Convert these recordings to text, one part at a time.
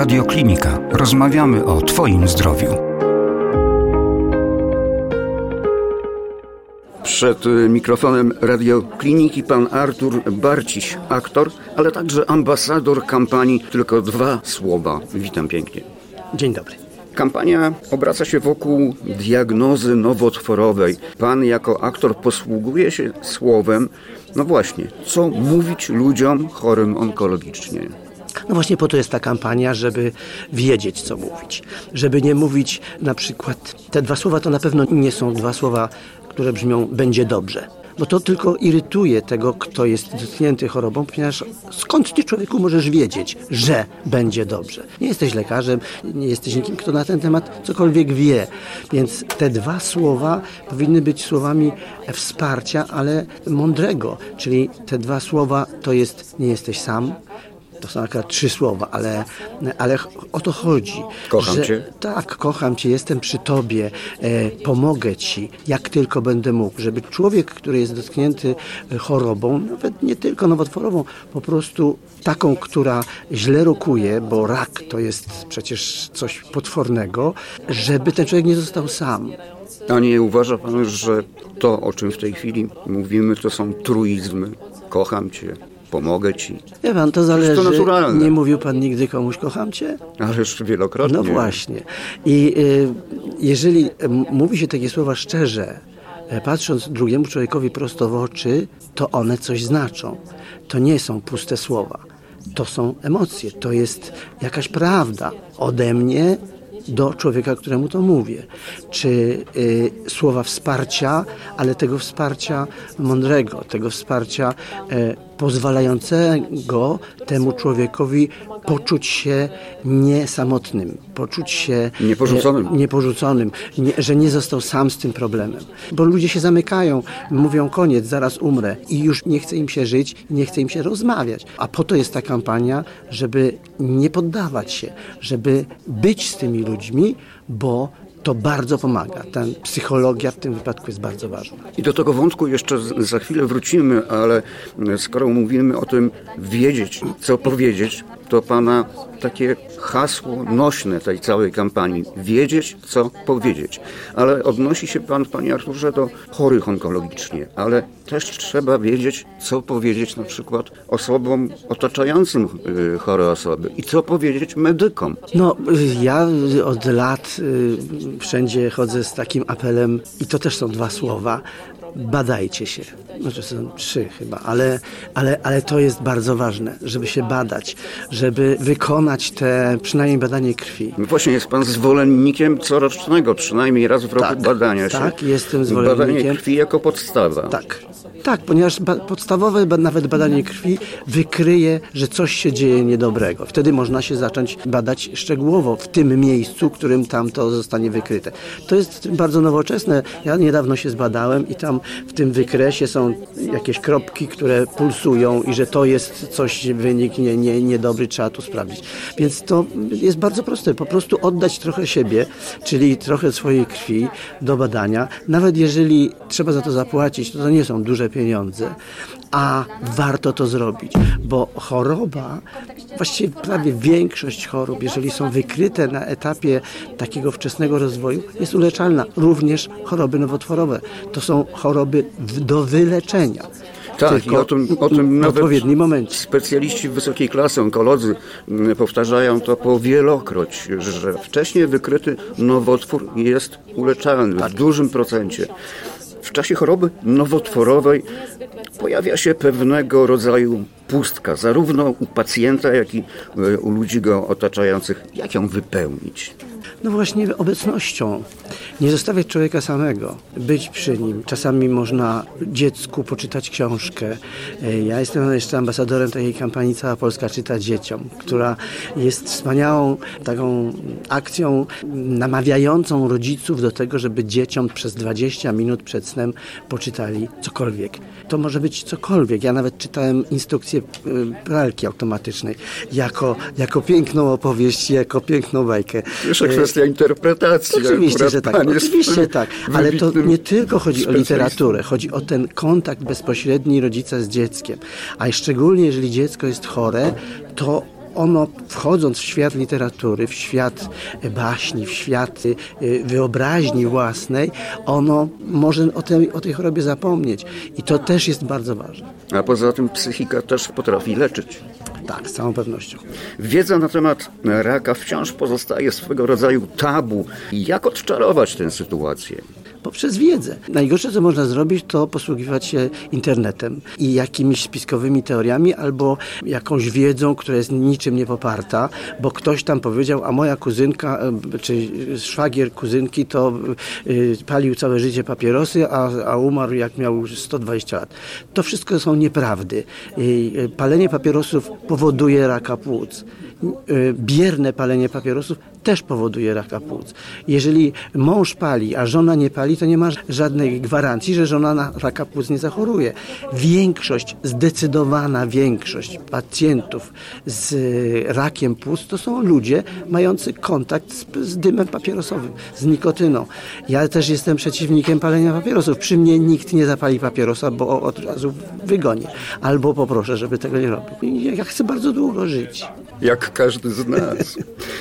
Radio Klinika. Rozmawiamy o Twoim zdrowiu. Przed y, mikrofonem radiokliniki pan Artur Barciś, aktor, ale także ambasador kampanii Tylko dwa słowa. Witam pięknie. Dzień dobry. Kampania obraca się wokół diagnozy nowotworowej. Pan jako aktor posługuje się słowem, no właśnie, co mówić ludziom chorym onkologicznie. No właśnie po to jest ta kampania, żeby wiedzieć, co mówić. Żeby nie mówić na przykład, te dwa słowa to na pewno nie są dwa słowa, które brzmią będzie dobrze. Bo to tylko irytuje tego, kto jest dotknięty chorobą, ponieważ skąd ty człowieku możesz wiedzieć, że będzie dobrze? Nie jesteś lekarzem, nie jesteś nikim, kto na ten temat cokolwiek wie. Więc te dwa słowa powinny być słowami wsparcia, ale mądrego. Czyli te dwa słowa to jest nie jesteś sam, to są akurat trzy słowa, ale, ale o to chodzi. Kocham że, cię. Tak, kocham cię, jestem przy tobie, e, pomogę ci, jak tylko będę mógł. Żeby człowiek, który jest dotknięty e, chorobą, nawet nie tylko nowotworową, po prostu taką, która źle rokuje, bo rak to jest przecież coś potwornego, żeby ten człowiek nie został sam. A nie uważa pan, że to, o czym w tej chwili mówimy, to są truizmy? Kocham cię, pomogę ci. Wie pan, to zależy. to naturalne. Nie mówił pan nigdy komuś kocham cię? Ależ wielokrotnie. No właśnie. I y, jeżeli m- mówi się takie słowa szczerze, e, patrząc drugiemu człowiekowi prosto w oczy, to one coś znaczą. To nie są puste słowa. To są emocje, to jest jakaś prawda ode mnie do człowieka, któremu to mówię. Czy y, słowa wsparcia, ale tego wsparcia mądrego, tego wsparcia e, pozwalającego temu człowiekowi poczuć się niesamotnym, poczuć się Nieporzuconym. e, nieporzuconym, nie, że nie został sam z tym problemem. Bo ludzie się zamykają, mówią koniec, zaraz umrę i już nie chce im się żyć, nie chce im się rozmawiać. A po to jest ta kampania, żeby nie poddawać się, żeby być z tymi ludźmi, bo to bardzo pomaga. Ta psychologia w tym wypadku jest bardzo ważna. I do tego wątku jeszcze za chwilę wrócimy, ale skoro mówimy o tym wiedzieć, co powiedzieć, to pana takie hasło nośne tej całej kampanii. Wiedzieć, co powiedzieć. Ale odnosi się pan, panie Arturze, do chorych onkologicznie, ale też trzeba wiedzieć, co powiedzieć na przykład osobom otaczającym y, chore osoby i co powiedzieć medykom. No, ja od lat y, wszędzie chodzę z takim apelem i to też są dwa słowa. Badajcie się. Znaczy są trzy chyba, ale, ale, ale to jest bardzo ważne, żeby się badać, żeby wykonać te przynajmniej badanie krwi. Właśnie jest pan zwolennikiem corocznego, przynajmniej raz w roku Tak, badania się. tak, jestem Badanie zwolennikiem. krwi jako podstawa. Tak. Tak, ponieważ ba- podstawowe ba- nawet badanie krwi wykryje, że coś się dzieje niedobrego. Wtedy można się zacząć badać szczegółowo w tym miejscu, którym tam to zostanie wykryte. To jest bardzo nowoczesne. Ja niedawno się zbadałem i tam w tym wykresie są jakieś kropki, które pulsują i że to jest coś, wynik nie, nie, niedobry, trzeba tu sprawdzić. Więc to jest bardzo proste. Po prostu oddać trochę siebie, czyli trochę swojej krwi do badania. Nawet jeżeli trzeba za to zapłacić, to to nie są duże pieniądze, a warto to zrobić, bo choroba, właściwie prawie większość chorób, jeżeli są wykryte na etapie takiego wczesnego rozwoju, jest uleczalna. Również choroby nowotworowe. To są choroby do wyleczenia. Tak, i o tym, o tym odpowiednim momencie. specjaliści wysokiej klasy, onkolodzy mm, powtarzają to powielokroć, że wcześniej wykryty nowotwór jest uleczalny Tak. w dużym procencie. W czasie choroby nowotworowej pojawia się pewnego rodzaju pustka, zarówno u pacjenta, jak i e, u ludzi go otaczających. Jak ją wypełnić? No właśnie obecnością. Nie zostawiać człowieka samego, być przy nim. Czasami można dziecku poczytać książkę. E, Ja jestem jeszcze ambasadorem takiej kampanii Cała Polska czyta dzieciom, która jest wspaniałą taką akcją namawiającą rodziców do tego, żeby dzieciom przez 20 minut przed snem poczytali cokolwiek. To może być cokolwiek. Ja nawet czytałem instrukcję y, pralki automatycznej jako, jako piękną opowieść, jako piękną bajkę. Jeszcze E, kwestia interpretacji. Oczywiście, że tak. Oczywiście tak. Ale to nie tylko chodzi o literaturę, chodzi o ten kontakt bezpośredni rodzica z dzieckiem. A szczególnie jeżeli dziecko jest chore, to ono wchodząc w świat literatury, w świat baśni, w świat y, wyobraźni własnej, ono może o tej, o tej chorobie zapomnieć. I to też jest bardzo ważne. A poza tym psychika też potrafi leczyć. Tak, z całą pewnością. Wiedza na temat raka wciąż pozostaje swego rodzaju tabu. Jak odczarować tę sytuację? Poprzez wiedzę. Najgorsze, co można zrobić, to posługiwać się internetem i jakimiś spiskowymi teoriami albo jakąś wiedzą, która jest niczym nie poparta, bo ktoś tam powiedział, a moja kuzynka, e, czy szwagier kuzynki to e, palił całe życie papierosy, a, a umarł jak miał 120 lat. To wszystko są nieprawdy. E, palenie papierosów powoduje raka płuc. Y, bierne palenie papierosów też powoduje raka płuc. Jeżeli mąż pali, a żona nie pali, to nie ma żadnej gwarancji, że żona na raka płuc nie zachoruje. Większość, zdecydowana większość pacjentów z rakiem płuc to są ludzie mający kontakt z, z dymem papierosowym, z nikotyną. Ja też jestem przeciwnikiem palenia papierosów. Przy mnie nikt nie zapali papierosa, bo od razu wygonię. Albo poproszę, żeby tego nie robił. Ja chcę bardzo długo żyć. Jak każdy z nas.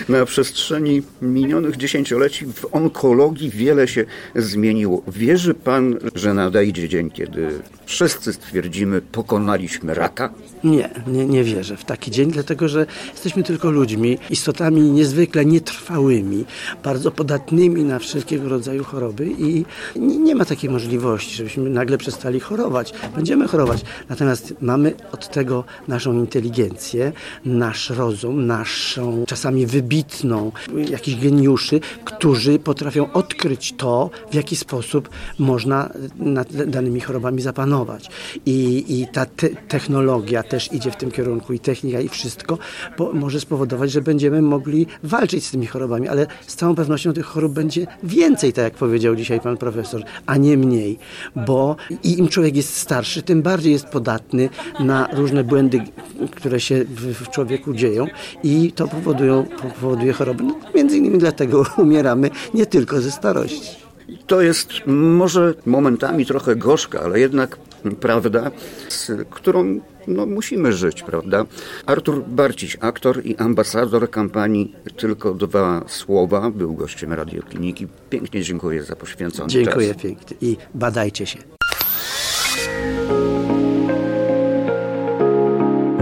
Na przestrzeni minionych dziesięcioleci w onkologii wiele się zmieniło. Wierzy pan, że nadejdzie dzień, kiedy wszyscy stwierdzimy, pokonaliśmy raka? Nie, nie, nie wierzę w taki dzień, dlatego że jesteśmy tylko ludźmi, istotami niezwykle nietrwałymi, bardzo podatnymi na wszelkiego rodzaju choroby i nie ma takiej możliwości, żebyśmy nagle przestali chorować. Będziemy chorować, natomiast mamy od tego naszą inteligencję, nasz rozum, naszą czasami wybitną, jakichś geniuszy, którzy potrafią odkryć to, w jaki sposób można nad danymi chorobami zapanować. I, i ta te technologia też idzie w tym kierunku i technika i wszystko bo może spowodować, że będziemy mogli walczyć z tymi chorobami, ale z całą pewnością tych chorób będzie więcej, tak jak powiedział dzisiaj pan profesor, a nie mniej, bo im człowiek jest starszy, tym bardziej jest podatny na różne błędy, które się w człowieku dzieją i to powodują, powoduje choroby. No, między innymi dlatego umieramy nie tylko ze starości. To jest może momentami trochę gorzka, ale jednak prawda, z którą no, musimy żyć, prawda? Artur Barciś, aktor i ambasador kampanii Tylko dwa słowa, był gościem Radiokliniki. Pięknie dziękuję za poświęcony dziękuję czas. Dziękuję pięknie i badajcie się.